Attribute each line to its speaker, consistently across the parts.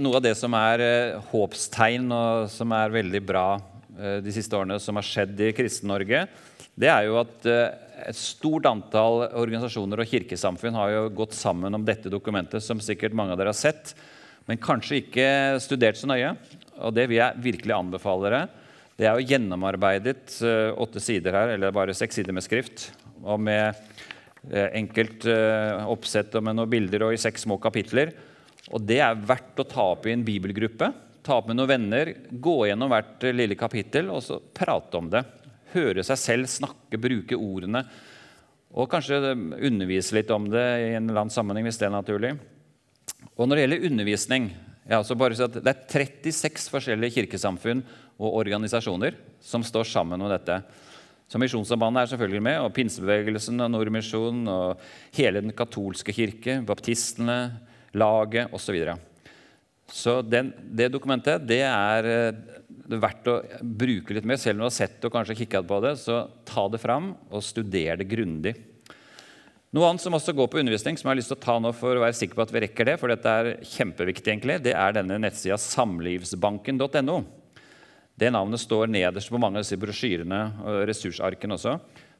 Speaker 1: noe av det som er eh, håpstegn, og som er veldig bra eh, de siste årene, som har skjedd i Kristen-Norge, det er jo at eh, et stort antall organisasjoner og kirkesamfunn har jo gått sammen om dette dokumentet, som sikkert mange av dere har sett, men kanskje ikke studert så nøye. Og det vil jeg virkelig anbefale dere. Det er jo gjennomarbeidet åtte sider her, eller bare seks sider med skrift, og med enkelt oppsett og med noen bilder og i seks små kapitler. Og det er verdt å ta opp i en bibelgruppe. Ta opp med noen venner, gå gjennom hvert lille kapittel og så prate om det. Høre seg selv snakke, bruke ordene. Og kanskje undervise litt om det i en eller annen sammenheng hvis det er naturlig. Og når det gjelder undervisning ja, så bare at Det er 36 forskjellige kirkesamfunn og organisasjoner som står sammen om dette. Så Misjonssambandet er selvfølgelig med, og pinsebevegelsen og Nordmisjonen og hele den katolske kirke, baptistene, laget osv. Så, videre. så den, det dokumentet det er, er verdt å bruke litt mer. Selv om du har sett det og kanskje kikket på det, så ta det fram og studer det grundig. Noe annet som også går på undervisning, som jeg har lyst til å ta nå for å være sikker på at vi rekker det, for dette er kjempeviktig, egentlig, det er denne nettsida samlivsbanken.no. Det navnet står nederst på mange av disse brosjyrene og ressursarkene også.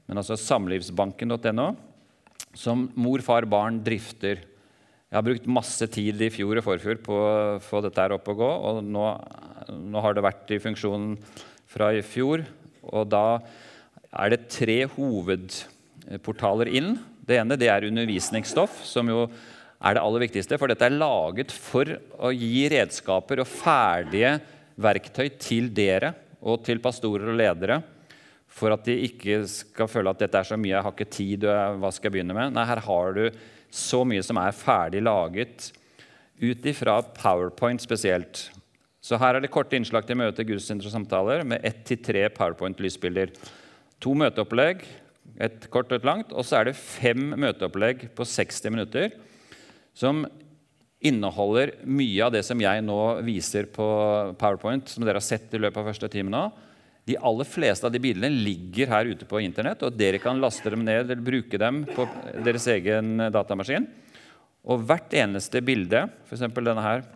Speaker 1: Men altså samlivsbanken.no, som mor, far, barn drifter. Jeg har brukt masse tid i fjor og forfjor på å få dette her opp og gå. og nå, nå, har det vært i funksjon fra i fjor. Og da er det tre hovedportaler inn. Det ene det er undervisningsstoff, som jo er det aller viktigste. For dette er laget for å gi redskaper og ferdige verktøy til dere og til pastorer og ledere. For at de ikke skal føle at dette er så mye, jeg har ikke tid, hva skal jeg begynne med? Nei, her har du så mye som er ferdig laget ut ifra Powerpoint spesielt. Så her er det korte innslag til møte, gudstjenester og samtaler med ett til tre Powerpoint-lysbilder. To møteopplegg, et kort og et langt, og så er det fem møteopplegg på 60 minutter som inneholder mye av det som jeg nå viser på Powerpoint, som dere har sett i løpet av første time nå. De aller fleste av de bildene ligger her ute på Internett, og dere kan laste dem ned eller bruke dem på deres egen datamaskin. Og hvert eneste bilde, f.eks. denne her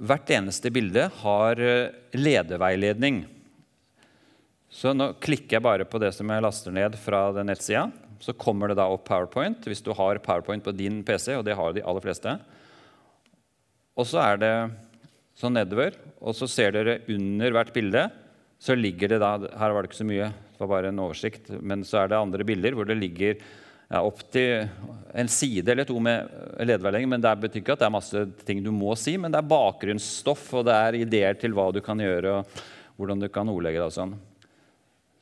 Speaker 1: Hvert eneste bilde har lederveiledning. ledeveiledning. Så nå klikker jeg bare på det som jeg laster ned fra den nettsida. Så kommer det da opp PowerPoint hvis du har PowerPoint på din PC, og det har de aller fleste. Og så er det sånn nedover. Og så ser dere under hvert bilde så ligger det da Her var det ikke så mye, det var bare en oversikt. Men så er det andre bilder hvor det ligger ja, opptil en side eller to med ledeveiledning. Men det betyr ikke at det er masse ting du må si, men det er bakgrunnsstoff og det er ideer til hva du kan gjøre, og hvordan du kan ordlegge deg og sånn.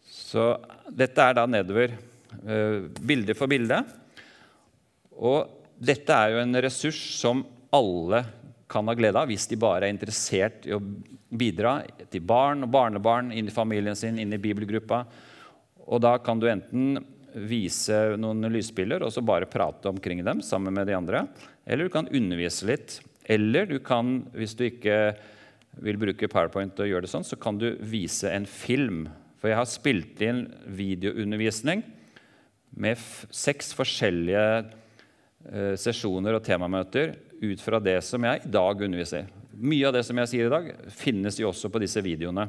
Speaker 1: Så dette er da nedover, uh, bilde for bilde. Og dette er jo en ressurs som alle kan ha glede av hvis de bare er interessert i å bidra til barn og barnebarn, inn i familien sin, inn i bibelgruppa. Og da kan du enten vise noen lysbilder og så bare prate omkring dem sammen med de andre. Eller du kan undervise litt. Eller du kan, hvis du ikke vil bruke PowerPoint og gjøre det sånn, så kan du vise en film. For jeg har spilt inn videoundervisning med seks forskjellige eh, sesjoner og temamøter ut fra det som jeg i dag underviser. Mye av det som jeg sier i dag, finnes jo også på disse videoene.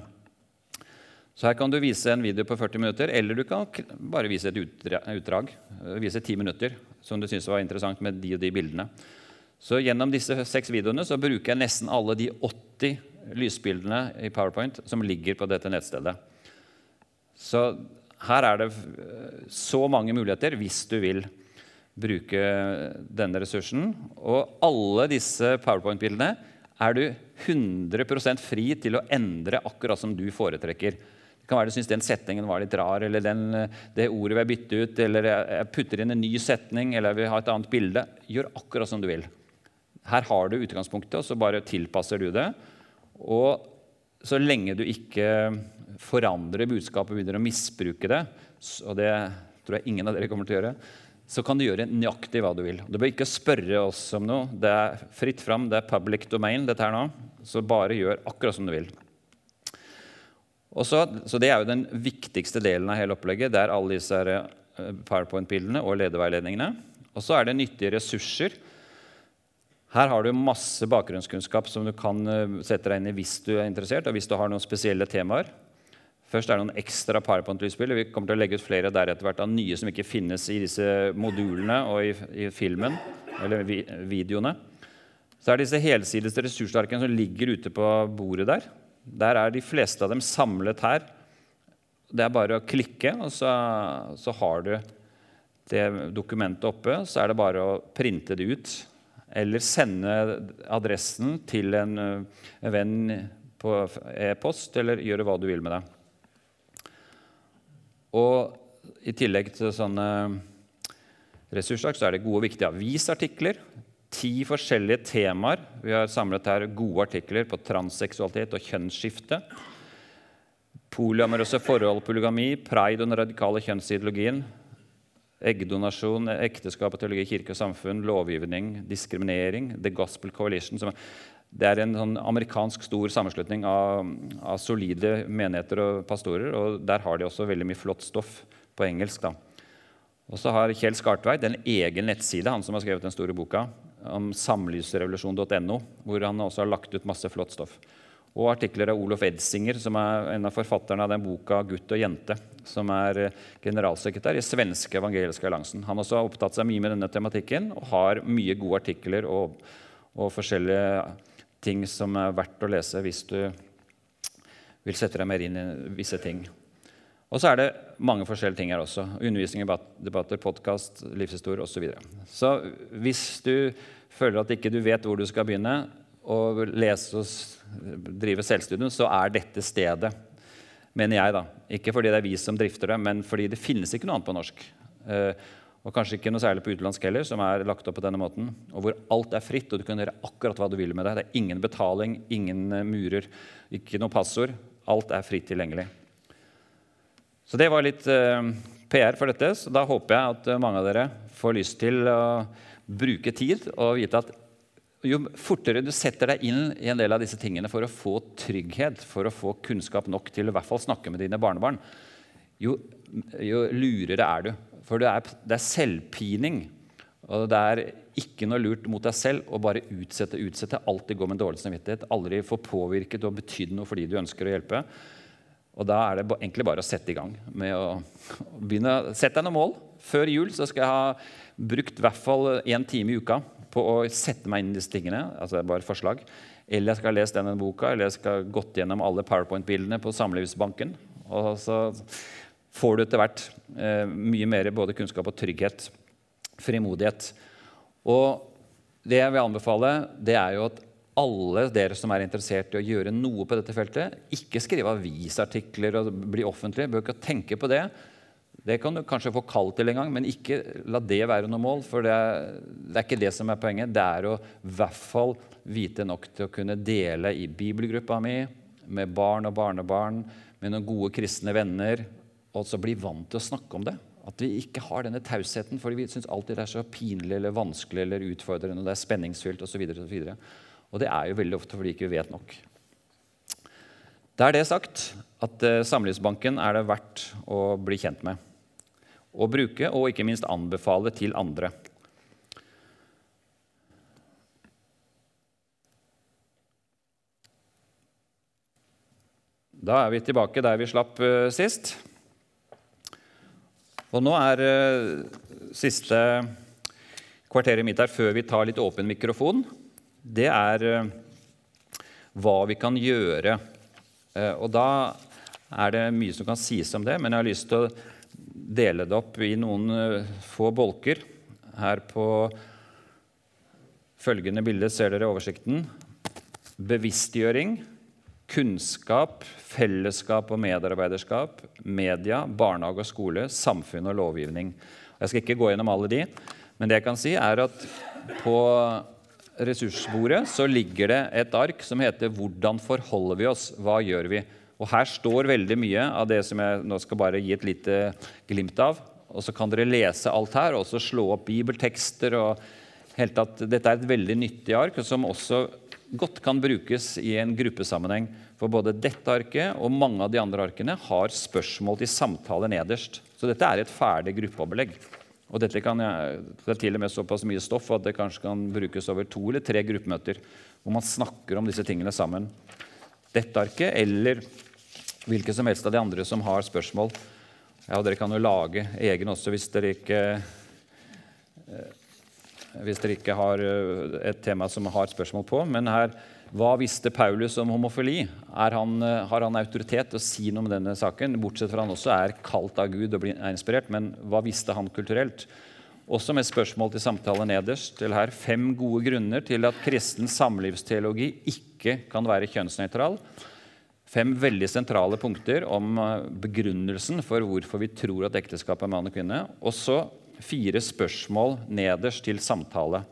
Speaker 1: Så her kan du vise en video på 40 minutter, eller du kan bare vise et utdrag. Vise 10 minutter som du syns var interessant med de og de bildene. Så Gjennom disse seks videoene så bruker jeg nesten alle de 80 lysbildene i PowerPoint som ligger på dette nettstedet. Så her er det så mange muligheter hvis du vil bruke denne ressursen. Og alle disse PowerPoint-bildene er du 100% fri til å endre akkurat som du foretrekker. Det kan være du syns den setningen var litt rar, eller den, det ordet vil bytte ut, eller jeg putter inn en ny setning, eller jeg vil ha et annet bilde. Gjør akkurat som du vil. Her har du utgangspunktet, og så bare tilpasser du det. Og så lenge du ikke forandrer budskapet og begynner å misbruke det, og det tror jeg ingen av dere kommer til å gjøre, så kan du gjøre nøyaktig hva du vil. Du bør ikke spørre oss om noe. Det er fritt fram, det er public domain, dette her nå. Så bare gjør akkurat som du vil. Så, så, Det er jo den viktigste delen av hele opplegget. Det er alle disse eh, PowerPoint-bildene og ledeveiledningene. Og så er det nyttige ressurser. Her har du masse bakgrunnskunnskap som du kan eh, sette deg inn i hvis du er interessert, og hvis du har noen spesielle temaer. Først er det noen ekstra PowerPoint-lydspill. Vi kommer til å legge ut flere der etter hvert av nye som ikke finnes i disse modulene og i, i filmen eller vi, videoene. Så er det disse helsides ressursarkene som ligger ute på bordet der. Der er de fleste av dem samlet her. Det er bare å klikke, og så, så har du det dokumentet oppe. Så er det bare å printe det ut. Eller sende adressen til en, en venn på e-post, eller gjøre hva du vil med det. Og i tillegg til sånne ressurser så er det gode og viktige avisartikler ti forskjellige temaer. Vi har samlet her gode artikler på transseksualitet og kjønnsskifte. Polyamorøse forhold, polygami, pride og den radikale kjønnsideologien. Eggdonasjon, ekteskap og teologi, kirke og samfunn, lovgivning, diskriminering. The Gospel Coalition. Det er en sånn amerikansk stor sammenslutning av, av, solide menigheter og pastorer. og Der har de også veldig mye flott stoff på engelsk. da. Og så har Kjell Skartveit en egen nettside, han som har skrevet den store boka, om samlivsrevolusjon.no, hvor han også har lagt ut masse flott stoff. Og artikler av Olof Edsinger, som er en av forfatterne av den boka 'Gutt og jente', som er eh, generalsekretær i Svenske evangeliske alliansen. Han også har opptatt seg mye med denne tematikken og har mye gode artikler og, og forskjellige ting som er verdt å lese hvis du vil sette deg mer inn i visse ting. Og så er det mange forskjellige ting her også. Undervisning, debatter, podkast, livshistorie osv. Så, videre. så hvis du føler at ikke du vet hvor du skal begynne å lese og drive selvstudium, så er dette stedet, mener jeg. da. Ikke fordi det er vi som drifter det, men fordi det finnes ikke noe annet på norsk. Eh, og kanskje ikke noe særlig på utenlandsk heller, som er lagt opp på denne måten. Og hvor alt er fritt, og du kan gjøre akkurat hva du vil med det. Det er ingen betaling, ingen murer, ikke noe passord. Alt er fritt tilgjengelig. Så det var litt eh, PR for dette. Så da håper jeg at uh, mange av dere får lyst til å bruke tid og vite at jo fortere du setter deg inn i en del av disse tingene for å få trygghet, for å få kunnskap nok til å i hvert fall snakke med dine barnebarn, jo, jo lurere er du. For det er, det er, selvpining. Og det er ikke noe lurt mot deg selv å bare utsette, utsette, alltid gå med dårlig samvittighet, aldri få påvirket og betydd noe fordi du ønsker å hjelpe. Og da er det egentlig bare å sette i gang med å begynne. Sett deg noen mål. Før jul så skal jeg ha brukt i hvert fall én time i uka på å sette meg inn i disse tingene. altså det er bare forslag. Eller jeg skal ha lest denne boka, eller jeg skal ha gått gjennom alle Powerpoint-bildene på Samlivsbanken. Og så får du etter hvert eh, mye mer både kunnskap og trygghet. Frimodighet. Og det jeg vil anbefale, det er jo at alle dere som er interessert i å gjøre noe på dette feltet, ikke skrive avisartikler og bli offentlig. Bør ikke tenke på det. Det kan du kanskje få kall til en gang, men ikke la det være noe mål. For det er, det er ikke det som er poenget. Det er å i hvert fall vite nok til å kunne dele i bibelgruppa mi, med barn og barnebarn, med noen gode kristne venner, og så bli vant til å snakke om det. At vi ikke har denne tausheten fordi vi syns alltid det er så pinlig eller vanskelig eller utfordrende, og det er spenningsfylt osv. Og det er jo veldig ofte fordi vi ikke vet nok. Da er det sagt at eh, Samlivsbanken er det verdt å bli kjent med. Å bruke, og ikke minst anbefale til andre. Da er vi tilbake der vi slapp uh, sist. Og nå er uh, siste kvarteret mitt her før vi tar litt åpen mikrofon det er eh, hva vi kan gjøre. Eh, og da er det mye som kan sies om det, men jeg har lyst til å dele det opp i noen eh, få bolker. Her på følgende bilde ser dere oversikten. Bevisstgjøring, kunnskap, fellesskap og medarbeiderskap, media, barnehage og skole, samfunn og lovgivning. Jeg skal ikke gå gjennom alle de, men det jeg kan si, er at på ressursbordet så ligger det et ark som heter 'Hvordan forholder vi oss? Hva gjør vi?' Og Her står veldig mye av det som jeg nå skal bare gi et lite glimt av. Og Så kan dere lese alt her, og også slå opp bibeltekster. og helt at Dette er et veldig nyttig ark, som også godt kan brukes i en gruppesammenheng. For både dette arket og mange av de andre arkene har spørsmål til samtale nederst. Så dette er et ferdig gruppeopplegg. Og dette kan, det er til og med såpass mye stoff at det kanskje kan brukes over to eller tre gruppemøter hvor man snakker om disse tingene sammen. Dette arket eller hvilke som helst av de andre som har spørsmål. Ja, Dere kan jo lage egen også hvis dere ikke eh, hvis dere ikke har eh, et tema som har spørsmål på. Men her, hva visste Paulus om homofili? Han, eh, har han autoritet til å si noe om denne saken? Bortsett fra han også er kalt av Gud og er inspirert. Men hva visste han kulturelt? Også med spørsmål til samtale nederst. til her, Fem gode grunner til at kristen samlivsteologi ikke kan være kjønnsnøytral. Fem veldig sentrale punkter om eh, begrunnelsen for hvorfor vi tror at ekteskap er mann og kvinne. Og så fire spørsmål nederst til samtale.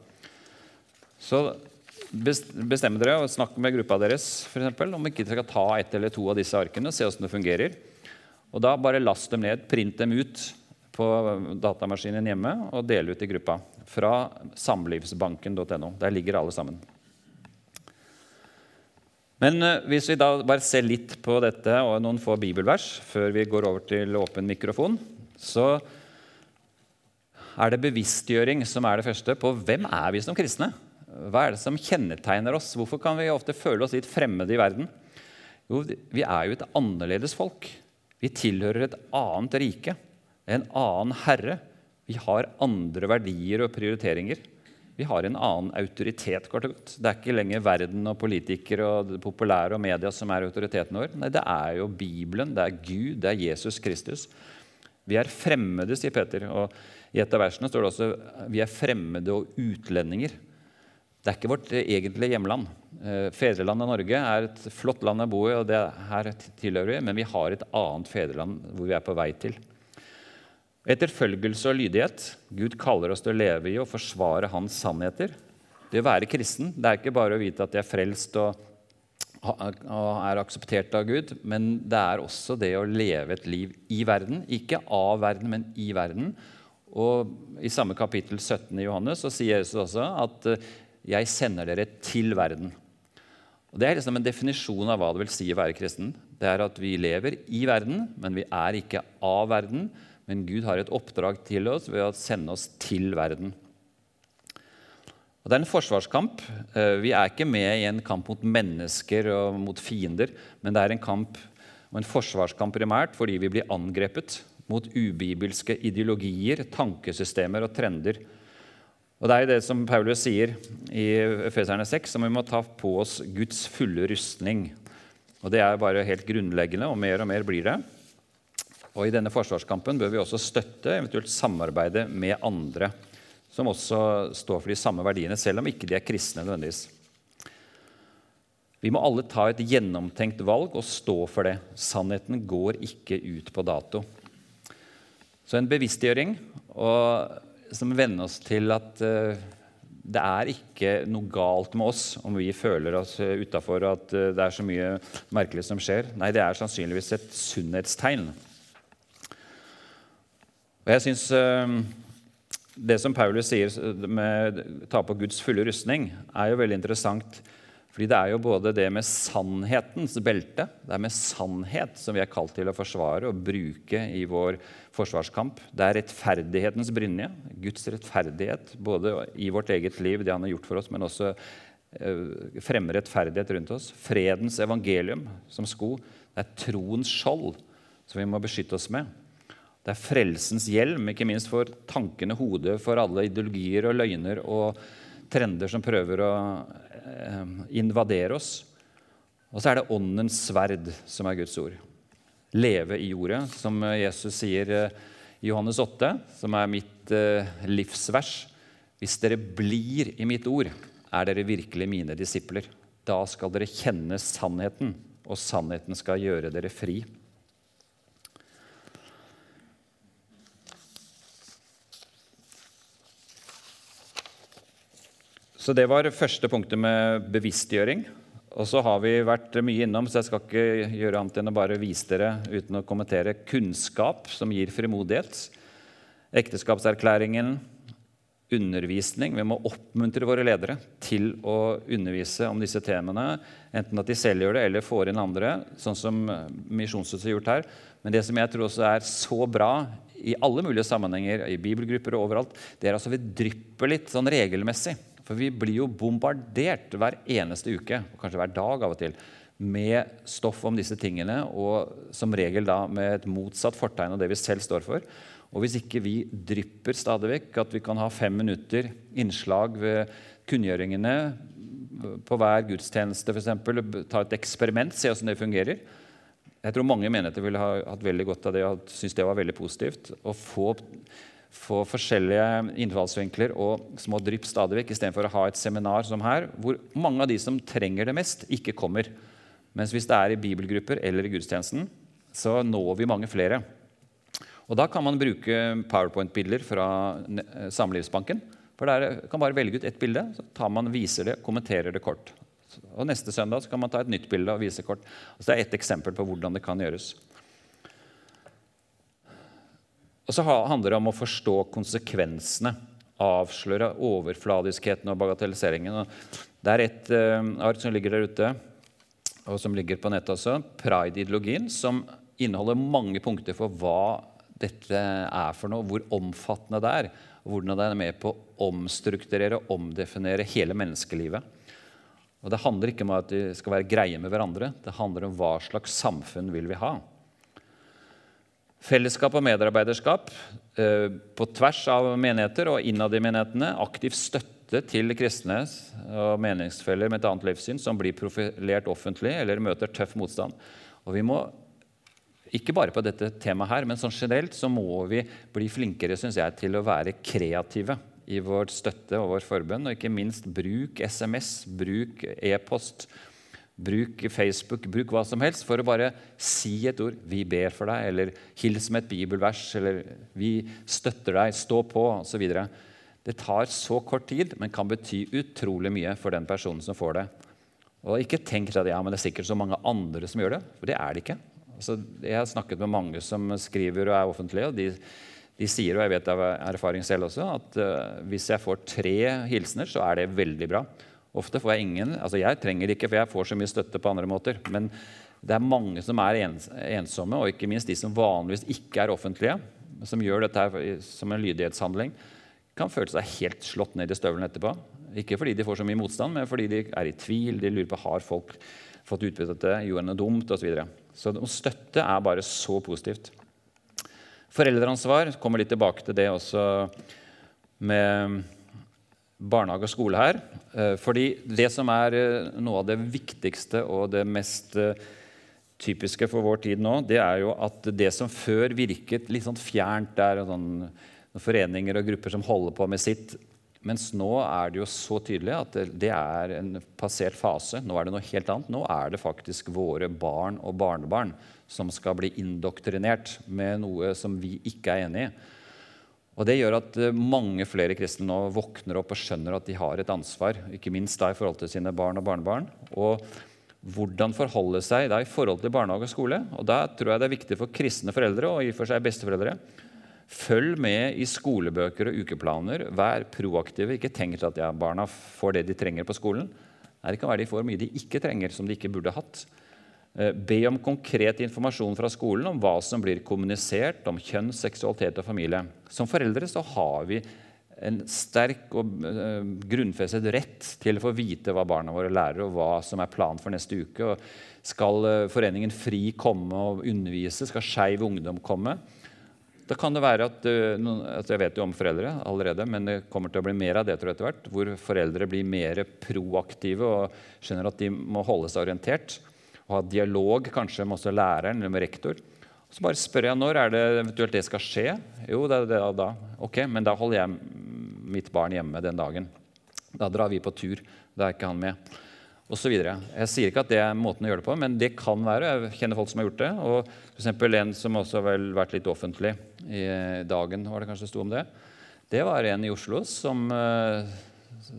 Speaker 1: Så bestemmer dere og snakk med gruppa deres for eksempel, om ikke dere skal ta et eller to av disse arkene se hvordan det fungerer. Og da bare last dem ned, print dem ut på datamaskinen hjemme og del ut i gruppa. Fra samlivsbanken.no. Der ligger alle sammen. Men eh, hvis vi da bare ser litt på dette og noen få bibelvers før vi går over til åpen mikrofon, så er det bevisstgjøring som er det første på hvem er vi som kristne. Hva er det som kjennetegner oss? Hvorfor kan vi ofte føle oss litt fremmede i verden? Jo, vi er jo et annerledes folk. Vi tilhører et annet rike, en annen herre. Vi har andre verdier og prioriteringer. Vi har en annen autoritet. kort og godt. Det er ikke lenger verden og politikere og det populære og media som er autoriteten vår. Nei, det er jo Bibelen, det er Gud, det er Jesus Kristus. Vi er fremmede, sier Peter. og i et av versene står det også vi er fremmede og utlendinger. Det er ikke vårt egentlige hjemland. Eh, fedrelandet Norge er et flott land å bo i, og det her tilhører vi, men vi har et annet fedreland hvor vi er på vei til. Etterfølgelse og lydighet. Gud kaller oss til å leve i og forsvare hans sannheter. Det å være kristen det er ikke bare å vite at jeg er frelst og, er akseptert av Gud, men det er også det å leve et liv i verden. Ikke av verden, men i verden. Og I samme kapittel 17 i Johannes så sier Jesus også at eh, 'jeg sender dere til verden'. Og Det er liksom en definisjon av hva det vil si å være kristen. Det er at vi lever i verden, men vi er ikke av verden. Men Gud har et oppdrag til oss ved å sende oss til verden. Og Det er en forsvarskamp. Eh, vi er ikke med i en kamp mot mennesker og mot fiender, men det er en kamp og en forsvarskamp primært fordi vi blir angrepet mot ubibelske ideologier, tankesystemer og trender. Og Det er jo det som Paulus sier i Efeserne 6, som vi må ta på oss Guds fulle rustning. Og Det er bare helt grunnleggende, og mer og mer blir det. Og I denne forsvarskampen bør vi også støtte, eventuelt samarbeide med andre som også står for de samme verdiene, selv om ikke de er kristne nødvendigvis. Vi må alle ta et gjennomtenkt valg og stå for det. Sannheten går ikke ut på dato. Så en bevisstgjøring som venner oss til at uh, det er ikke noe galt med oss om vi føler oss uh, utafor og at uh, det er så mye merkelig som skjer. Nei, det er sannsynligvis et sunnhetstegn. Og jeg synes uh, Det som Paulus sier med å ta på Guds fulle rustning, er jo veldig interessant. Fordi det er jo både det med sannhetens belte, det er med sannhet som vi er kalt til å forsvare og bruke i vår forsvarskamp. Det er rettferdighetens brynje, Guds rettferdighet, både i vårt eget liv, det han har gjort for oss, men også eh, fremme rettferdighet rundt oss. Fredens evangelium som sko. Det er troens skjold som vi må beskytte oss med. Det er frelsens hjelm, ikke minst for tankene hodet for alle ideologier og løgner og trender som prøver å invadere oss. Og så er det åndens sverd som er Guds ord. Leve i jordet, som Jesus sier eh, i Johannes 8, som er mitt eh, livsvers. Hvis dere blir i mitt ord, er dere virkelig mine disipler. Da skal dere kjenne sannheten, og sannheten skal gjøre dere fri. Så det var første punktet med bevisstgjøring. Og så har vi vært mye innom, så jeg skal ikke gjøre annet enn å bare vise dere uten å kommentere kunnskap som gir frimodighet. Ekteskapserklæringen, undervisning. Vi må oppmuntre våre ledere til å undervise om disse temaene. Enten at de selv gjør det, eller får inn andre, sånn som Misjonshuset har gjort her. Men det som jeg tror også er så bra i alle mulige sammenhenger, i bibelgrupper og overalt, det er altså vi drypper litt sånn regelmessig. For vi blir jo bombardert hver eneste uke, og kanskje hver dag av og til, med stoff om disse tingene, og som regel da med et motsatt fortegn av det vi selv står for. Og hvis ikke vi drypper stadig vekk, at vi kan ha fem minutter innslag ved kunngjøringene på hver gudstjeneste, f.eks., ta et eksperiment, se hvordan det fungerer Jeg tror mange menigheter ville ha hatt veldig godt av det og synes det var veldig positivt. Å få, få forskjellige innfallsvinkler og små drypp stadig vekk, istedenfor å ha et seminar som her, hvor mange av de som trenger det mest, ikke kommer. Mens hvis det er i bibelgrupper eller i gudstjenesten, så når vi mange flere. Og Da kan man bruke powerpoint-bilder fra eh, Samlivsbanken. For Der kan bare velge ut ett bilde, så tar man, viser det, kommenterer det kort. Og Neste søndag kan man ta et nytt bilde og vise kort. Så det er ett eksempel på hvordan det kan gjøres. Og så handler det om å forstå konsekvensene. Avsløre overfladiskheten og bagatelliseringen. Det er et uh, ark som ligger der ute, og som ligger på nettet også, Pride-ideologien, som inneholder mange punkter for hva dette er for noe, hvor omfattende det er. Og hvordan det er med på å omstrukturere og omdefinere hele menneskelivet. Og Det handler ikke om at de skal være greie med hverandre. Det handler om hva slags samfunn vil vi ha. Fellesskap og medarbeiderskap eh, på tvers av menigheter og innad i menighetene. Aktiv støtte til kristne og meningsfeller med et annet livssyn som blir profilert offentlig eller møter tøff motstand. Og Vi må ikke bare på dette temaet her, men sånn generelt så må vi bli flinkere synes jeg, til å være kreative i vår støtte og vår forbønn. Og ikke minst bruk SMS, bruk e-post, bruk Facebook, bruk hva som helst for å bare si et ord. 'Vi ber for deg', eller 'hils med et bibelvers', eller 'vi støtter deg', 'stå på', osv. Det tar så kort tid, men kan bety utrolig mye for den personen som får det. Og ikke tenk at ja, men det er sikkert så mange andre som gjør det, for det er det ikke. Altså, jeg har snakket med mange som skriver og er offentlige. og de, de sier, og jeg vet av erfaring selv også, at uh, hvis jeg får tre hilsener, så er det veldig bra. Ofte får jeg ingen. altså Jeg trenger ikke, for jeg får så mye støtte på andre måter. Men det er mange som er ensomme, og ikke minst de som vanligvis ikke er offentlige, som gjør dette her som en lydighetshandling, kan føle seg helt slått ned i støvelen etterpå. Ikke fordi de får så mye motstand, men fordi de er i tvil. De lurer på har folk fått utbytte av dette, gjorde noe dumt osv. Så så støtte er bare så positivt. Foreldreansvar kommer litt tilbake til det også med barnehage og skole her. Eh, fordi det som er eh, noe av det viktigste og det mest eh, typiske for vår tid nå, det er jo at det som før virket litt sånn fjernt, det er sånn foreninger og grupper som holder på med sitt, mens nå er det jo så tydelig at det er en passert fase. Nå er det noe helt annet. Nå er det faktisk våre barn og barnebarn som skal bli indoktrinert med noe som vi ikke er enig i. Og Det gjør at eh, mange flere kristne nå våkner opp og skjønner at de har et ansvar, ikke minst da i forhold til sine barn og barnebarn. Og hvordan forholde seg da i forhold til barnehage og skole. Og Da tror jeg det er viktig for kristne foreldre og i for seg besteforeldre Følg med i skolebøker og ukeplaner. Vær proaktive. Ikke tenk at ja, barna får det de trenger på skolen. Nei, Det kan være de får mye de ikke trenger, som de ikke burde hatt. Eh, be om konkret informasjon fra skolen om hva som blir kommunisert om kjønn, seksualitet og familie. Som foreldre så har vi en sterk og uh, grunnfestet rett til å få vite hva barna våre lærer, og hva som er planen for neste uke. Og skal uh, Foreningen FRI komme og undervise? Skal Skeiv Ungdom komme? Da kan det være at, at, Jeg vet jo om foreldre allerede, men det kommer til å bli mer av det etter hvert. Hvor foreldre blir mer proaktive og skjønner at de må holde seg orientert. Og ha dialog kanskje med også læreren eller med rektor. Så bare spør jeg når er det eventuelt det skal skje. Jo, det er det da. Ok, men da holder jeg mitt barn hjemme den dagen. Da drar vi på tur. Da er ikke han med Og så videre. Jeg sier ikke at det er måten å gjøre det på, men det kan være. Jeg kjenner folk som har gjort det. Og for En som også har vært litt offentlig i dagen, var det kanskje sto om det. Det var en i Oslo som uh,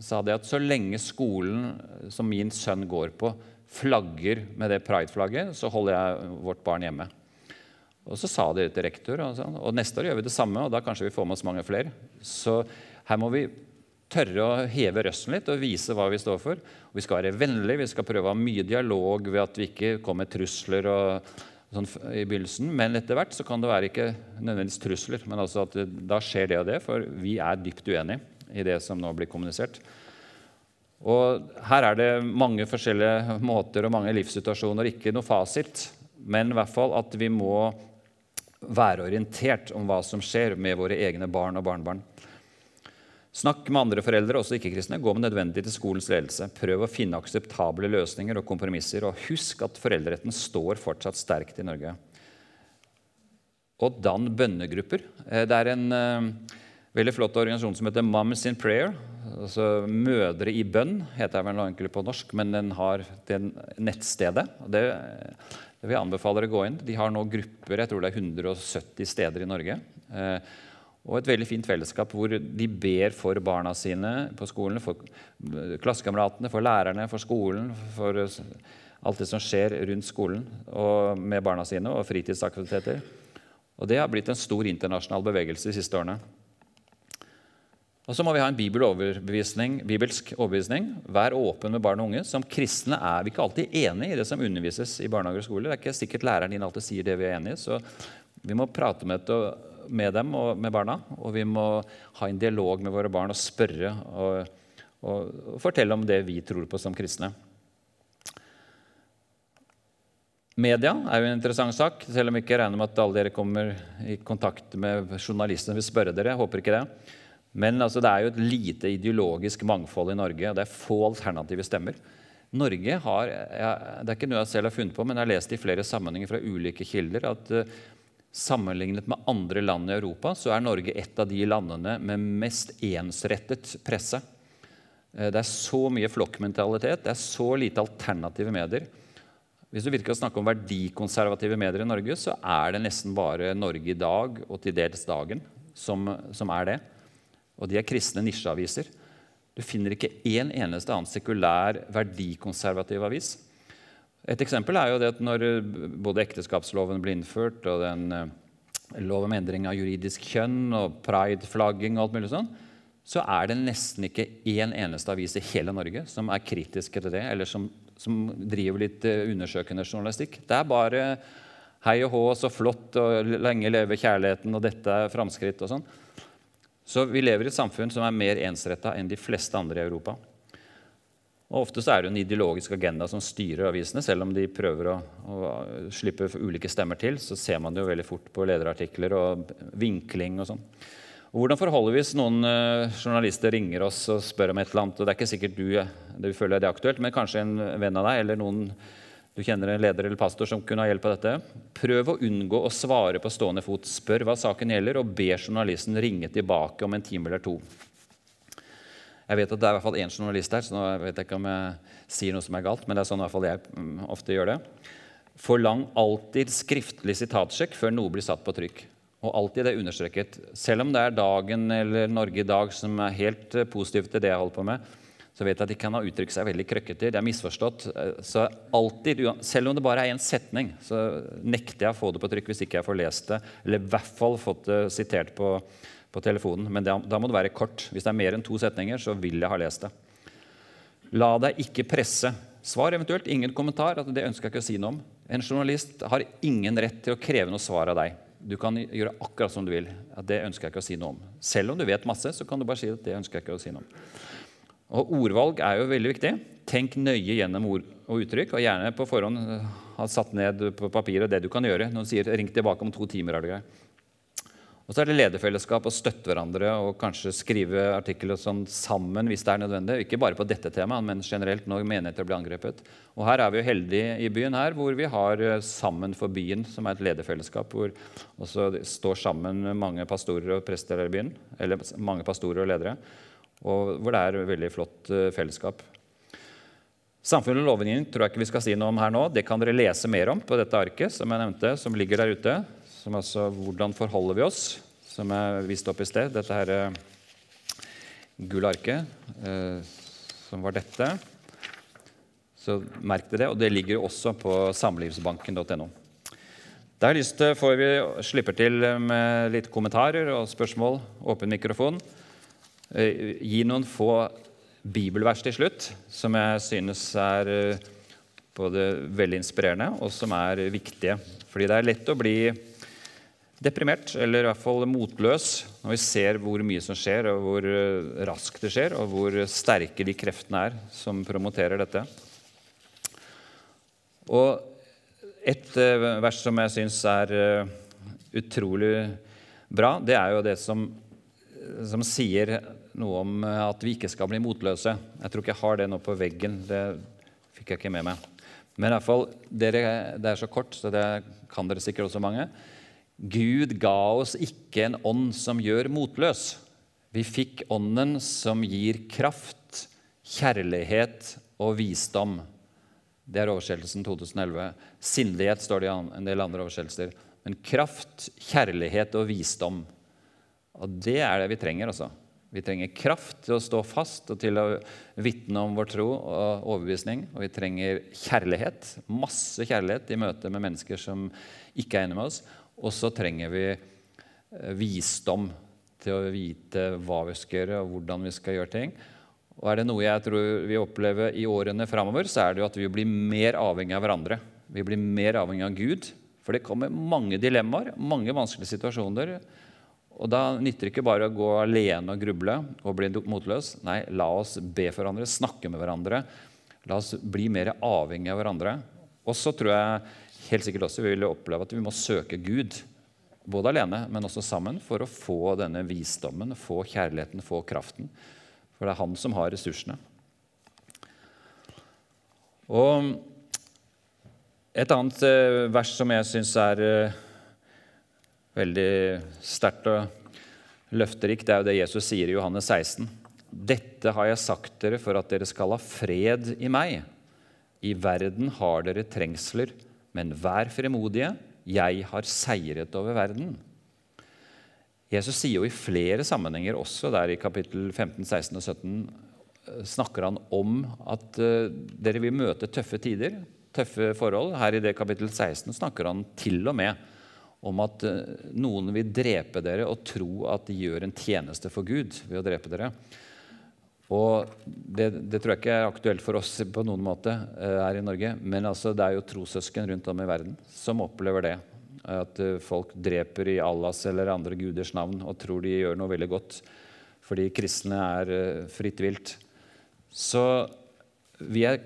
Speaker 1: sa det at så lenge skolen som min sønn går på, flagger med det pride-flagget, så holder jeg vårt barn hjemme. Og Så sa de til rektor, og, sånn, og neste år gjør vi det samme. og da kanskje vi får med oss mange flere. Så Her må vi tørre å heve røsten litt og vise hva vi står for. Og vi skal være vennlige, vi skal prøve å ha mye dialog ved at vi ikke kommer med trusler og, sånn i begynnelsen. Men etter hvert så kan det være ikke nødvendigvis trusler, men altså at da skjer det og det, for vi er dypt uenige i det som nå blir kommunisert. Og Her er det mange forskjellige måter og mange livssituasjoner, ikke noe fasit. Men i hvert fall at vi må være orientert om hva som skjer med våre egne barn og barnebarn. Snakk med andre foreldre, også ikke-kristne. Gå med nødvendig til skolens ledelse. Prøv å finne akseptable løsninger og kompromisser. Og husk at foreldreretten står fortsatt sterkt i Norge. Og dann bønnegrupper. Eh, det er en uh, veldig flott organisasjon som heter Moms in Prayer. altså Mødre i bønn heter den vel egentlig på norsk, men den har det nettstedet. Det, det vil jeg anbefale dere å gå inn. De har nå grupper, jeg tror det er 170 steder i Norge. Uh, og et veldig fint fellesskap hvor de ber for barna sine på skolen, for klassekameratene, for lærerne, for skolen, for alt det som skjer rundt skolen og med barna sine, og fritidsaktiviteter. Og Det har blitt en stor internasjonal bevegelse de siste årene. Og så må vi ha en bibelsk overbevisning. Vær åpen med barn og unge. Som kristne er vi ikke alltid enig i det som undervises i barnehager og skoler. Det er ikke sikkert læreren din alltid sier det vi er enig i. Så vi må prate med det med dem og med barna. Og vi må ha en dialog med våre barn og spørre og, og, og fortelle om det vi tror på som kristne. Media er jo en interessant sak, selv om jeg ikke regner med at alle dere kommer i kontakt med journalistene vil spørre dere. Jeg håper ikke det. Men altså, det er jo et lite ideologisk mangfold i Norge, og det er få alternative stemmer. Norge har, Det er ikke noe jeg selv har funnet på, men jeg har lest i flere sammenhenger fra ulike kilder at uh, Sammenlignet med andre land i Europa så er Norge et av de landene med mest ensrettet presse. Eh, det er så mye flokkmentalitet, det er så lite alternative medier. Hvis du virkelig snakke om verdikonservative medier i Norge, så er det nesten bare Norge i dag og til dels Dagen som, som er det. Og de er kristne nisjeaviser. Du finner ikke én eneste annen sekulær verdikonservativ avis. Et eksempel er jo det at når eh, både ekteskapsloven ble innført, og den eh, lov om endring av juridisk kjønn og prideflagging og alt mulig sånn, så er det nesten ikke én eneste avis i hele Norge som er kritiske til det, eller som, som driver litt eh, undersøkende journalistikk. Det er bare hei og hå, så flott, og lenge leve kjærligheten, og dette er framskritt og sånn. Så vi lever i et samfunn som er mer ensretta enn de fleste andre i Europa. Og Ofte så er det en ideologisk agenda som styrer avisene. Selv om de prøver å, å slippe ulike stemmer til, så ser man det jo veldig fort på lederartikler og vinkling og sånn. Og hvordan forholder vi hvis noen uh, journalister ringer oss og spør om et eller annet? og Det er ikke sikkert du, du føler det er aktuelt, men kanskje en venn av deg eller noen du kjenner en leder eller pastor som kunne ha hjelp av dette. Prøv å unngå å svare på stående fot. Spør hva saken gjelder, og be journalisten ringe tilbake om en time eller to. Jeg vet at det er i hvert fall én journalist her, så nå vet jeg ikke om jeg sier noe som er galt. men det er sånn i hvert fall jeg mm, ofte gjør det. Forlang alltid skriftlig sitatsjekk før noe blir satt på trykk. Og alltid det er understreket. Selv om det er Dagen eller Norge i dag som er helt positiv positive til det jeg holder på med, så vet jeg at de kan ha uttrykt seg veldig krøkkete. Det er misforstått. Eh, så alltid, Selv om det bare er én setning, så nekter jeg å få det på trykk hvis ikke jeg får lest det, eller i hvert fall fått det sitert på på telefonen. Men da, da må det være kort. Hvis det er mer enn to setninger, så vil jeg ha lest det. La deg ikke presse. Svar eventuelt. Ingen kommentar. at Det ønsker jeg ikke å si noe om. En journalist har ingen rett til å kreve noe svar av deg. Du kan gjøre akkurat som du vil. At det ønsker jeg ikke å si noe om. Selv om du vet masse, så kan du bare si at det ønsker jeg ikke å si noe om. Og Ordvalg er jo veldig viktig. Tenk nøye gjennom ord og uttrykk, og gjerne på forhånd ha satt ned på papiret det du kan gjøre. Noen sier 'ring tilbake om to timer'. er det greit. Og så er det lederfellesskap å støtte hverandre og kanskje skrive artikler sånn sammen hvis det er nødvendig. Ikke bare på dette temaet, men generelt når menigheter blir angrepet. Og her er vi jo heldige i byen her, hvor vi har eh, Sammen for byen, som er et lederfellesskap. Hvor også står sammen mange pastorer og prester i byen. Eller mange pastorer og ledere. Og hvor det er veldig flott eh, fellesskap. Samfunnet og lovgivningen tror jeg ikke vi skal si noe om her nå. Det kan dere lese mer om på dette arket som jeg nevnte, som ligger der ute som altså hvordan forholder vi oss, som jeg viste opp i sted. Dette her gule arket, eh, som var dette. Så merk det, og det ligger også på samlivsbanken.no. Der lyst til vi slipper til med litt kommentarer og spørsmål. Åpen mikrofon. Eh, gi noen få bibelvers til slutt, som jeg synes er eh, både veldig inspirerende og som er viktige. Fordi det er lett å bli deprimert, eller i hvert fall motløs, når vi ser hvor mye som skjer, og hvor eh, raskt det skjer, og hvor sterke de kreftene er som promoterer dette. Og et vers som jeg syns er utrolig bra, det er jo det som, som sier noe om at vi ikke skal bli motløse. Jeg tror ikke jeg har det nå på veggen. Det fikk jeg ikke med meg. Men i hvert fall, dere, det er så kort, så det kan dere sikkert også mange. Gud ga oss ikke en ånd som gjør motløs. Vi fikk ånden som gir kraft, kjærlighet og visdom. Det er oversettelsen 2011. Sindighet står det i en del andre oversettelser. Men kraft, kjærlighet og visdom. Og det er det vi trenger, altså. Vi trenger kraft til å stå fast og til å vitne om vår tro og overbevisning. Og vi trenger kjærlighet, masse kjærlighet i møte med mennesker som ikke er enige med oss. Og så trenger vi eh, visdom til å vite hva vi skal gjøre, og hvordan vi skal gjøre ting. Og er det noe jeg tror vi opplever i årene framover, så er det jo at vi blir mer avhengig av hverandre. Vi blir mer avhengig av Gud. For det kommer mange dilemmaer, mange vanskelige situasjoner og Da nytter det ikke bare å gå alene og gruble og bli motløs. Nei, la oss be for hverandre, snakke med hverandre. La oss bli mer avhengig av hverandre. Og så tror jeg helt sikkert også vi vil oppleve at vi må søke Gud. Både alene, men også sammen, for å få denne visdommen, få kjærligheten, få kraften. For det er han som har ressursene. Og et annet eh, vers som jeg syns er eh, veldig sterkt og løfterikt, det er jo det Jesus sier i Johannes 16. Dette har jeg sagt dere for at dere skal ha fred i meg. I verden har dere trengsler, men vær fremodige. Jeg har seiret over verden. Jesus sier jo i flere sammenhenger, også der i kapittel 15, 16 og 17, eh, snakker han om at uh, dere vil møte tøffe tider, tøffe forhold. Her i det kapittel 16 snakker han til og med om at eh, noen vil drepe dere og tro at de gjør en tjeneste for Gud ved å drepe dere. Og det, det tror jeg ikke er aktuelt for oss på noen måte eh, her i Norge. Men altså, det er jo trossøsken rundt om i verden som opplever det. At eh, folk dreper i Allahs eller andre guders navn og tror de gjør noe veldig godt fordi kristne er fritt vilt. Så vi er,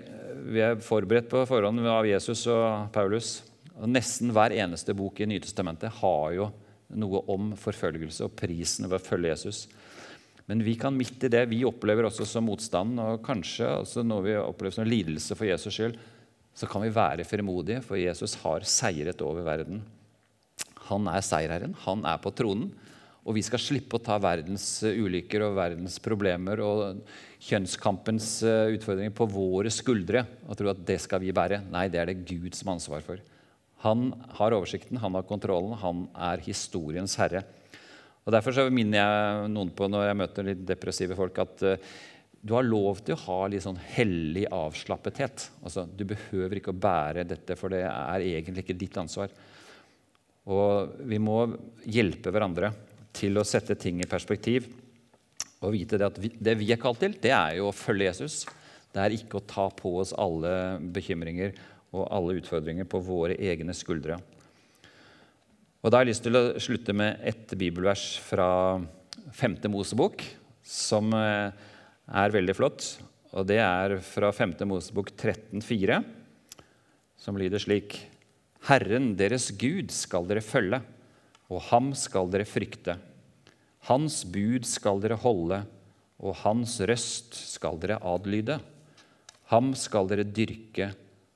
Speaker 1: vi er forberedt på forhånd av Jesus og Paulus og Nesten hver eneste bok i Nytestamentet har jo noe om forfølgelse og prisen ved å følge Jesus. Men vi kan midt i det vi opplever også som motstand, og kanskje også når vi opplever som lidelse for Jesus skyld, så kan vi være frimodige, for Jesus har seiret over verden. Han er seierherren, han er på tronen. Og vi skal slippe å ta verdens ulykker og verdens problemer og kjønnskampens eh, utfordringer på våre skuldre og tro at det skal vi bære. Nei, det er det Gud som har ansvar for. Han har oversikten, han har kontrollen, han er historiens herre. Og Derfor så minner jeg noen på når jeg møter litt depressive folk, at uh, du har lov til å ha litt sånn hellig avslappethet. Altså, du behøver ikke å bære dette, for det er egentlig ikke ditt ansvar. Og vi må hjelpe hverandre til å sette ting i perspektiv og vite det at vi, det vi er kalt til, det er jo å følge Jesus. Det er ikke å ta på oss alle bekymringer og alle utfordringer på våre egne skuldre. Og Da har jeg lyst til å slutte med et bibelvers fra 5. Mosebok, som eh, er veldig flott. Og Det er fra 5. Mosebok 13,4, som lyder slik.: Herren deres Gud skal dere følge, og ham skal dere frykte. Hans bud skal dere holde, og hans røst skal dere adlyde. Ham skal dere dyrke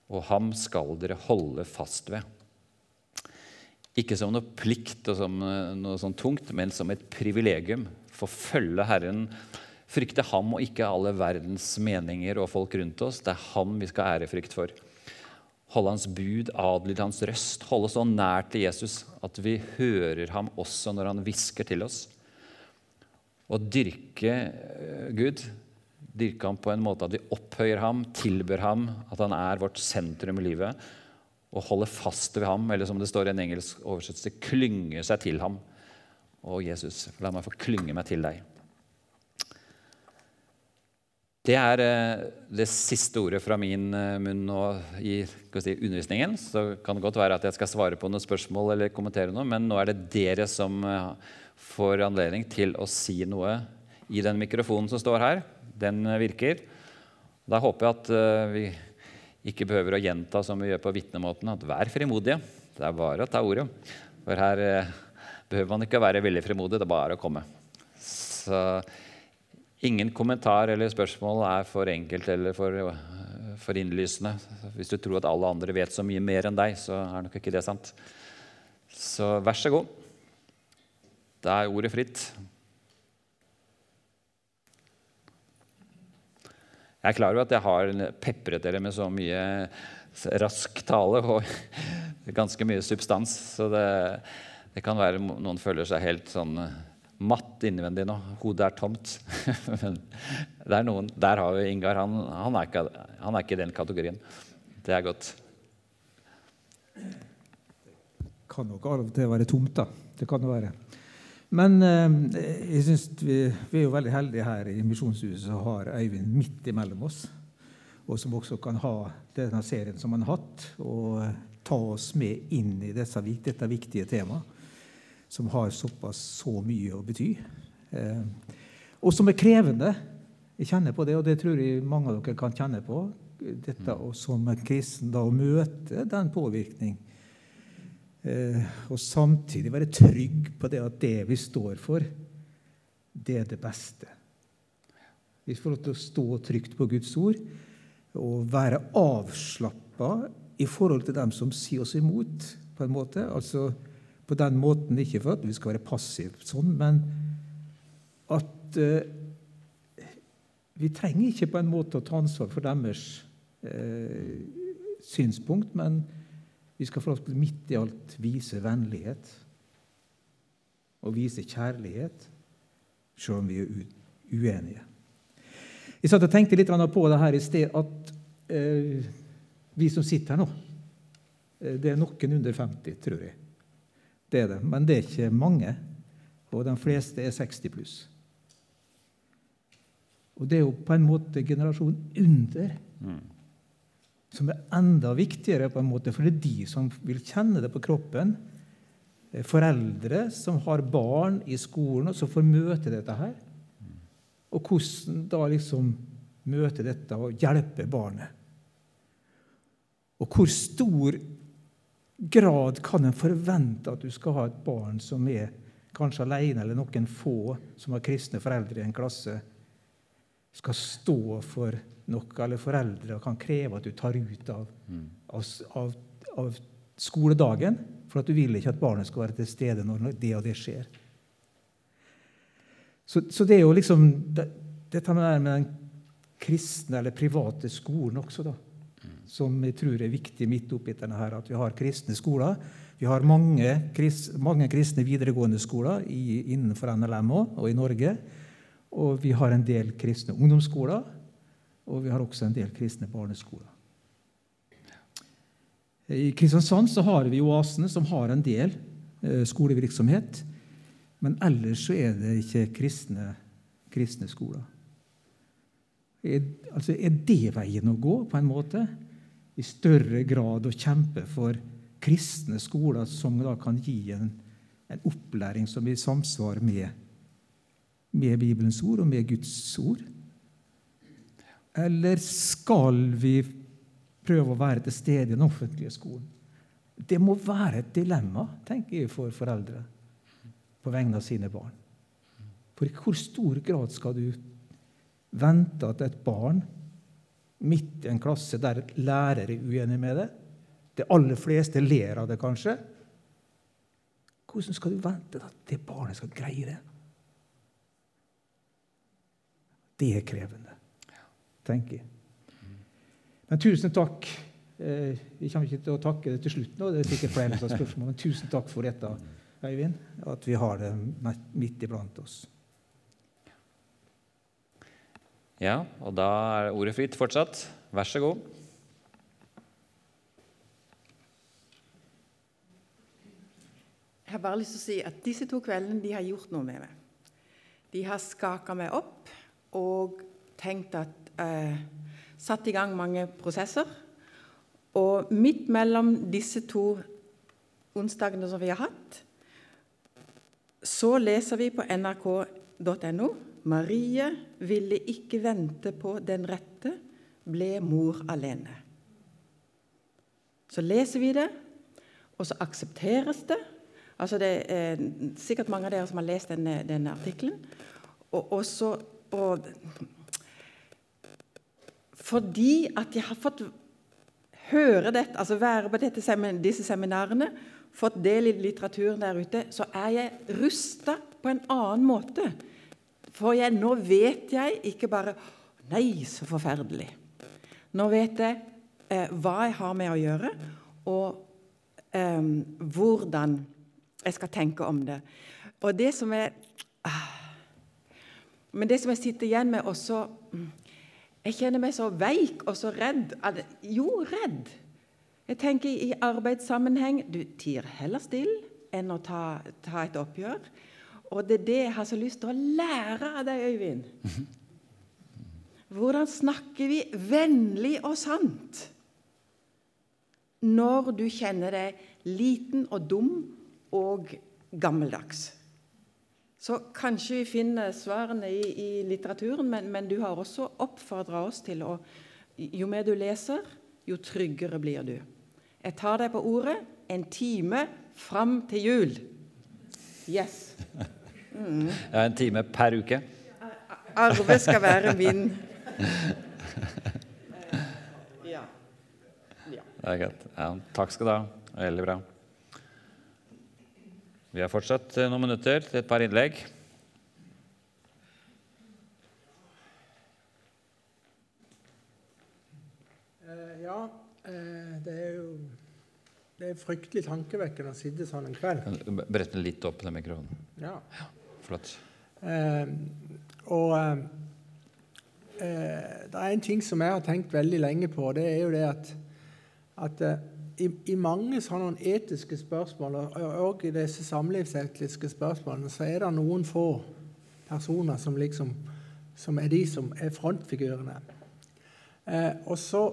Speaker 1: og ham skal dere holde fast ved. Ikke som noe plikt og som eh, noe sånn tungt, men som et privilegium. Forfølge Herren, frykte ham og ikke alle verdens meninger og folk rundt oss. Det er ham vi skal ha ærefrykt for. Holde hans bud, adlyde hans røst, holde så nært til Jesus at vi hører ham også når han hvisker til oss. Å dyrke eh, Gud dyrke ham på en måte at vi opphøyer ham, tilbør ham, at han er vårt sentrum i livet, og holder fast ved ham, eller som det står i en engelsk oversettelse, klynge seg til ham. Å, Jesus, la meg få klynge meg til deg. Det er eh, det siste ordet fra min eh, munn nå i si, undervisningen. Så kan det godt være at jeg skal svare på noen spørsmål eller kommentere noe, men nå er det dere som eh, får anledning til å si noe i den mikrofonen som står her. Den virker. Da håper jeg at vi ikke behøver å gjenta som vi gjør på vitnemåten, at vær frimodige. Det er bare å ta ordet. For her behøver man ikke å være veldig frimodig, det er bare å komme. Så Ingen kommentar eller spørsmål er for enkelt eller for, for, innlysende. Hvis du tror at alle andre vet så mye mer enn deg, så er nok ikke det sant. Så vær så god. Da er ordet fritt. Jeg er klar over at jeg har pepret dere med så mye rask tale og ganske mye substans, så det, det kan være noen føler seg helt sånn matt innvendig nå. Hodet er tomt. Men er noen, der har vi Ingar. Han, han, er ikke, han er ikke i den kategorien. Det er godt.
Speaker 2: Det kan nok av og til være tomt, da. Det kan det være. Men eh, jeg synes vi, vi, er jo veldig heldige her i Misjonshuset som har Øyvind midt imellom oss. Og som også kan ha denne serien som han har hatt, og ta oss med inn i dette, dette viktige temaet som har såpass så mye å bety. Eh, og som er krevende. Jeg kjenner på det, og det tror jeg mange av dere kan kjenne på. Dette å som kristen da, å møte den påvirkning. Eh, og samtidig være trygg på det at det vi står for, det er det beste. Vi får lov til å stå trygt på Guds ord og være avslappa i forhold til dem som sier oss imot. på en måte. Altså på den måten, ikke for at vi skal være passive sånn, men at uh, vi trenger ikke på en måte å ta ansvar for deres uh, synspunkt, men vi skal for oss midt i alt vise vennlighet og vise kjærlighet, selv om vi er uenige. Jeg satt og tenkte litt på det her i sted, at eh, vi som sitter her nå, det er noen under 50, tror jeg. Det er det. Men det er ikke mange. Og de fleste er 60 pluss. Og det er jo på en måte generasjonen under mm. Som er enda viktigere, på en måte, for det er de som vil kjenne det på kroppen. Foreldre som har barn i skolen, og som får møte dette her. Og hvordan da liksom møte dette og hjelpe barnet. Og hvor stor grad kan en forvente at du skal ha et barn som er kanskje alene, eller noen få som har kristne foreldre i en klasse, skal stå for noe, eller foreldre kan kreve at du tar ut av, mm. av, av, av skoledagen for at du vil ikke at barnet skal være til stede når det og det skjer. Så, så det er jo liksom det, dette med den kristne eller private skolen også, da som jeg tror er viktig midt oppi denne her, at vi har kristne skoler. Vi har mange, mange kristne videregående skoler i, innenfor NLM og i Norge. Og vi har en del kristne ungdomsskoler, og vi har også en del kristne barneskoler. I Kristiansand så har vi Oasene, som har en del eh, skolevirksomhet. Men ellers så er det ikke kristne, kristne skoler. Er, altså, er det veien å gå, på en måte? i større grad å kjempe for kristne skoler som da kan gi en, en opplæring som er i samsvar med, med Bibelens ord og med Guds ord? Eller skal vi prøve å være til stede i den offentlige skolen? Det må være et dilemma tenker jeg, for foreldre på vegne av sine barn. For i hvor stor grad skal du vente at et barn midt i en klasse der lærere er uenige med det. De aller fleste ler av det, kanskje. Hvordan skal du vente at det barnet skal greie det? Det er krevende, tenker jeg. Men tusen takk. Eh, vi kommer ikke til å takke det til slutt, nå, det er sikkert flere som spørsmål, men tusen takk for dette, Øyvind, at vi har det midt iblant oss.
Speaker 1: Ja, og da er ordet fritt fortsatt. Vær så god.
Speaker 3: Jeg har bare lyst til å si at disse to kveldene de har gjort noe med meg. De har skaka meg opp og tenkt at eh, satt i gang mange prosesser. Og midt mellom disse to onsdagene som vi har hatt, så leser vi på nrk.no Marie ville ikke vente på den rette, ble mor alene. Så leser vi det, og så aksepteres det. Altså Det er sikkert mange av dere som har lest denne, denne artikkelen. Og, og, så, og fordi at jeg har fått høre dette, altså være på dette, disse seminarene, fått del i litteraturen der ute, så er jeg rusta på en annen måte. For jeg, nå vet jeg ikke bare Nei, så forferdelig. Nå vet jeg eh, hva jeg har med å gjøre, og eh, hvordan jeg skal tenke om det. Og det som er ah, Men det som jeg sitter igjen med også Jeg kjenner meg så veik og så redd. Jo, redd. Jeg tenker I arbeidssammenheng du tier heller stille enn å ta, ta, et oppgjør. Og det er det jeg har så lyst til å lære av deg, Øyvind. Hvordan snakker vi vennlig og sant når du kjenner deg liten og dum og gammeldags? Så kanskje vi finner svarene i, i litteraturen, men, men, du har også oppfordra oss til å Jo mer du leser, jo tryggere blir du. Jeg tar deg på ordet en time fram til jul. Yes.
Speaker 1: Mm. Ja, en time per uke.
Speaker 3: Arve skal være min.
Speaker 1: Ja. ja. Det er greit. Ja, takk skal du ha. Veldig bra. Vi har fortsatt eh, noen minutter til et par innlegg.
Speaker 4: Uh, ja, uh, det er jo det er fryktelig tankevekkende å sitte sånn en kveld.
Speaker 1: Brette litt opp, den mikrofonen.
Speaker 4: Ja.
Speaker 1: ja flott.
Speaker 4: Eh, og det er en ting som jeg har tenkt veldig lenge på. Det er jo det at, at i, i, mange sånne etiske spørsmål, og i disse samlivsetiske spørsmålene, så er det noen få personer som liksom som er de som er frontfigurene. Eh, og så,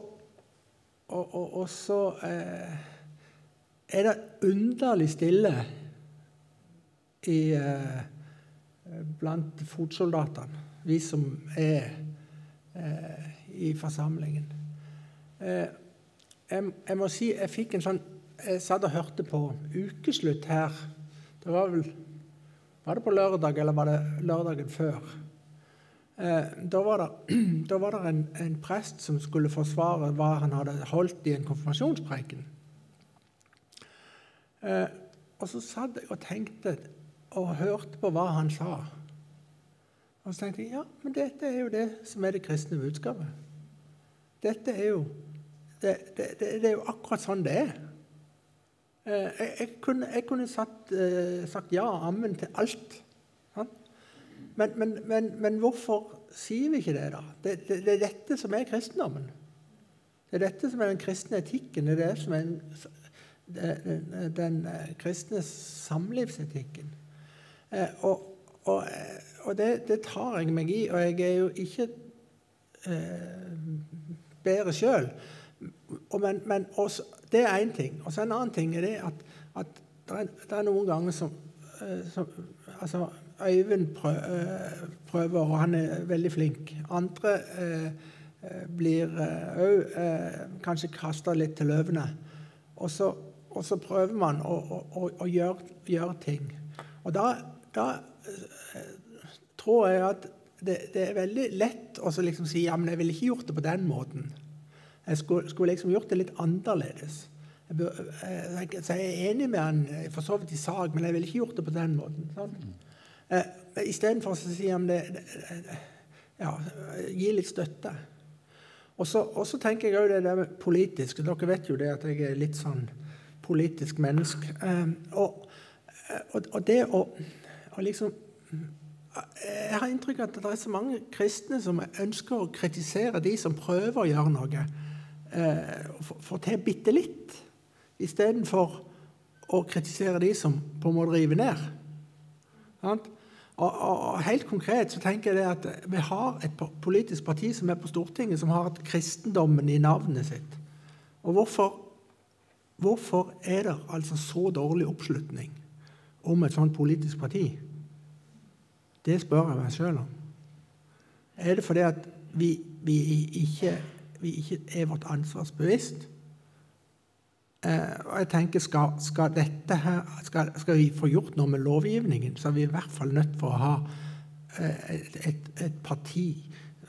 Speaker 4: og, og, og så eh, er det underlig stille i, eh, blant fotsoldatene, vi som er eh, i forsamlingen. Eh, jeg, jeg, må si jeg fikk en sånn Jeg satt og hørte på ukeslutt her. Det var vel Var det på lørdag, eller var det lørdagen før? Eh, da var det, en, en, prest som skulle forsvare hva han hadde holdt i en konfirmasjonspreken. Eh, og så satt jeg og tenkte og hørte på hva han sa. Og så tenkte jeg ja, men dette er jo det som er det kristne budskapet. Dette er jo det, det, det, er jo akkurat sånn det er. Eh, jeg, jeg, kunne, jeg kunne satt, uh, sagt ja og ammen til alt. Men, men, men, men, hvorfor sier vi ikke det, da? Det, det, er dette som er kristendommen. Det er dette som er den kristne etikken. Det er det som er den, den, eh, kristne samlivsetikken. Eh, og, og, og det, det, tar jeg meg i, og jeg er jo ikke eh, bedre sjøl. Men, men også, det er én ting. Og så en annen ting er det at, at det, er, det, er, noen ganger som, eh, som altså, Øyvind prøver, prøver, og han er veldig flink. Andre eh, eh blir òg eh, eh, kanskje kasta litt til løvene. Og så, og så prøver man å, å, å gjøre, gjøre, ting. Og da, da tror jeg at det, det, er veldig lett å liksom si ja, men jeg ville ikke gjort det på den måten. Jeg skulle, skulle liksom gjort det litt annerledes. Jeg, bør, jeg, jeg, er enig med han eh, for så vidt i sak, men jeg ville ikke gjort det på den måten. Mm. Eh, Istedenfor å si om det, det, ja, Gi litt støtte. Og så tenker jeg òg det der politisk. Dere vet jo det at jeg er litt sånn politisk menneske. Eh, og, og, og, det å, å liksom Jeg har inntrykk av at det er så mange kristne som ønsker å kritisere de som prøver å gjøre noe eh, få til bitte litt, istedenfor å kritisere de som på en måte river ned. Og, og, og, Helt konkret så tenker jeg det at vi har et politisk parti som er på Stortinget, som har hatt kristendommen i navnet sitt. Og hvorfor, hvorfor er det altså så dårlig oppslutning om et sånt politisk parti? Det spør jeg meg sjøl om. Er det fordi at vi, vi, ikke, vi ikke er vårt ansvarsbevisst. Eh, og jeg tenker, skal, skal, her, skal, skal, vi få gjort noe med lovgivningen, så er vi i hvert fall nødt for å ha eh, et, et, et parti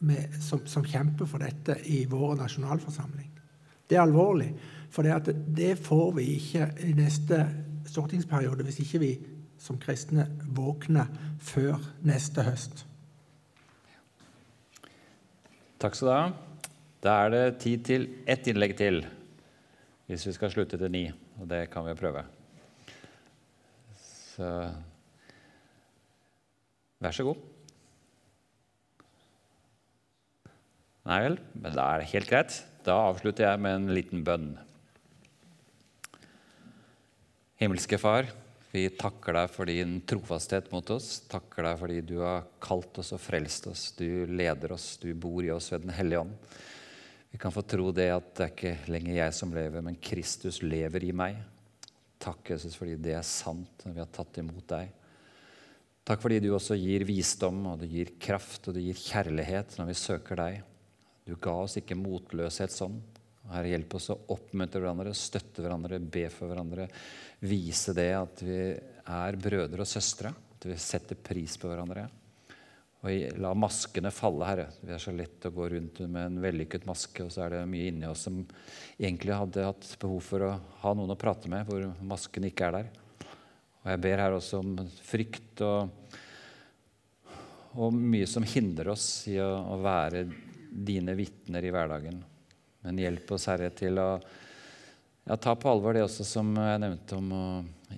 Speaker 4: med, som, som, kjemper for dette i vår nasjonalforsamling. Det er alvorlig, for det, det får vi ikke i neste stortingsperiode hvis ikke vi som kristne våkner før neste høst.
Speaker 1: Takk skal du ha. Da er det tid til ett innlegg til hvis vi skal slutte til ni. Og det kan vi prøve. Så vær så god. Nei vel, men da er det helt greit. Da avslutter jeg med en liten bønn. Himmelske Far, vi takker deg for din trofasthet mot oss. Takker deg fordi du har kalt oss og frelst oss. Du leder oss, du bor i oss ved Den hellige ånd. Vi kan få tro det at det er ikke lenger jeg som lever, men Kristus lever i meg. Takk, Jesus, fordi det er sant når vi har tatt imot deg. Takk fordi du også gir visdom, og du gir kraft og du gir kjærlighet når vi søker deg. Du ga oss ikke motløshet sånn. Herre, hjelp oss å oppmuntre hverandre, støtte hverandre, be for hverandre. Vise det at vi er brødre og søstre, at vi setter pris på hverandre. Og la maskene falle, Herre. Vi er så lett å gå rundt med en vellykket maske, og så er det mye inni oss som egentlig hadde hatt behov for å ha noen å prate med, hvor masken ikke er der. Og jeg ber her også om frykt og, og mye som hindrer oss i å, å være dine vitner i hverdagen. Men hjelp oss, Herre, til å ja, ta på alvor det også som jeg nevnte om å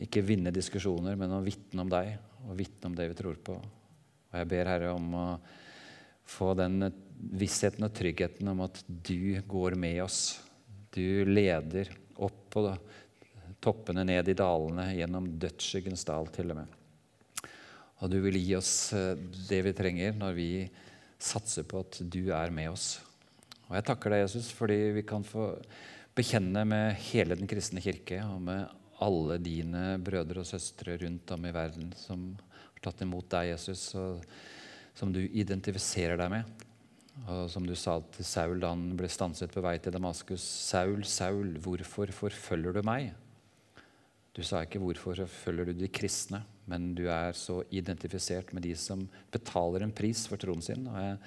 Speaker 1: ikke vinne diskusjoner, men å vitne om deg og vitne om det vi tror på. Og jeg ber Herre om å få den vissheten og tryggheten om at du går med oss. Du leder opp på toppene, ned i dalene, gjennom dødsskyggens dal til og med. Og du vil gi oss eh, det vi trenger når vi satser på at du er med oss. Og jeg takker deg, Jesus, fordi vi kan få bekjenne med hele den kristne kirke og med alle dine brødre og søstre rundt om i verden som tatt imot deg, Jesus, som du identifiserer deg med. Og som du sa til Saul da han ble stanset på vei til Damaskus. Saul, Saul, hvorfor forfølger du meg? Du sa ikke 'hvorfor forfølger du de kristne', men du er så identifisert med de som betaler en pris for troen sin. Og jeg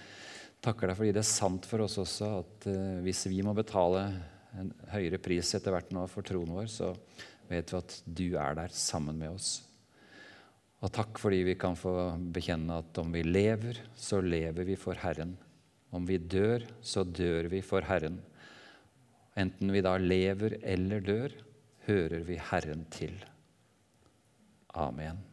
Speaker 1: takker deg fordi det er sant for oss også at uh, hvis vi må betale en høyere pris etter hvert nå for troen vår, så vet vi at du er der sammen med oss. Og takk fordi vi kan få bekjenne at om vi lever, så lever vi for Herren. Om vi dør, så dør vi for Herren. Enten vi da lever eller dør, hører vi Herren til. Amen.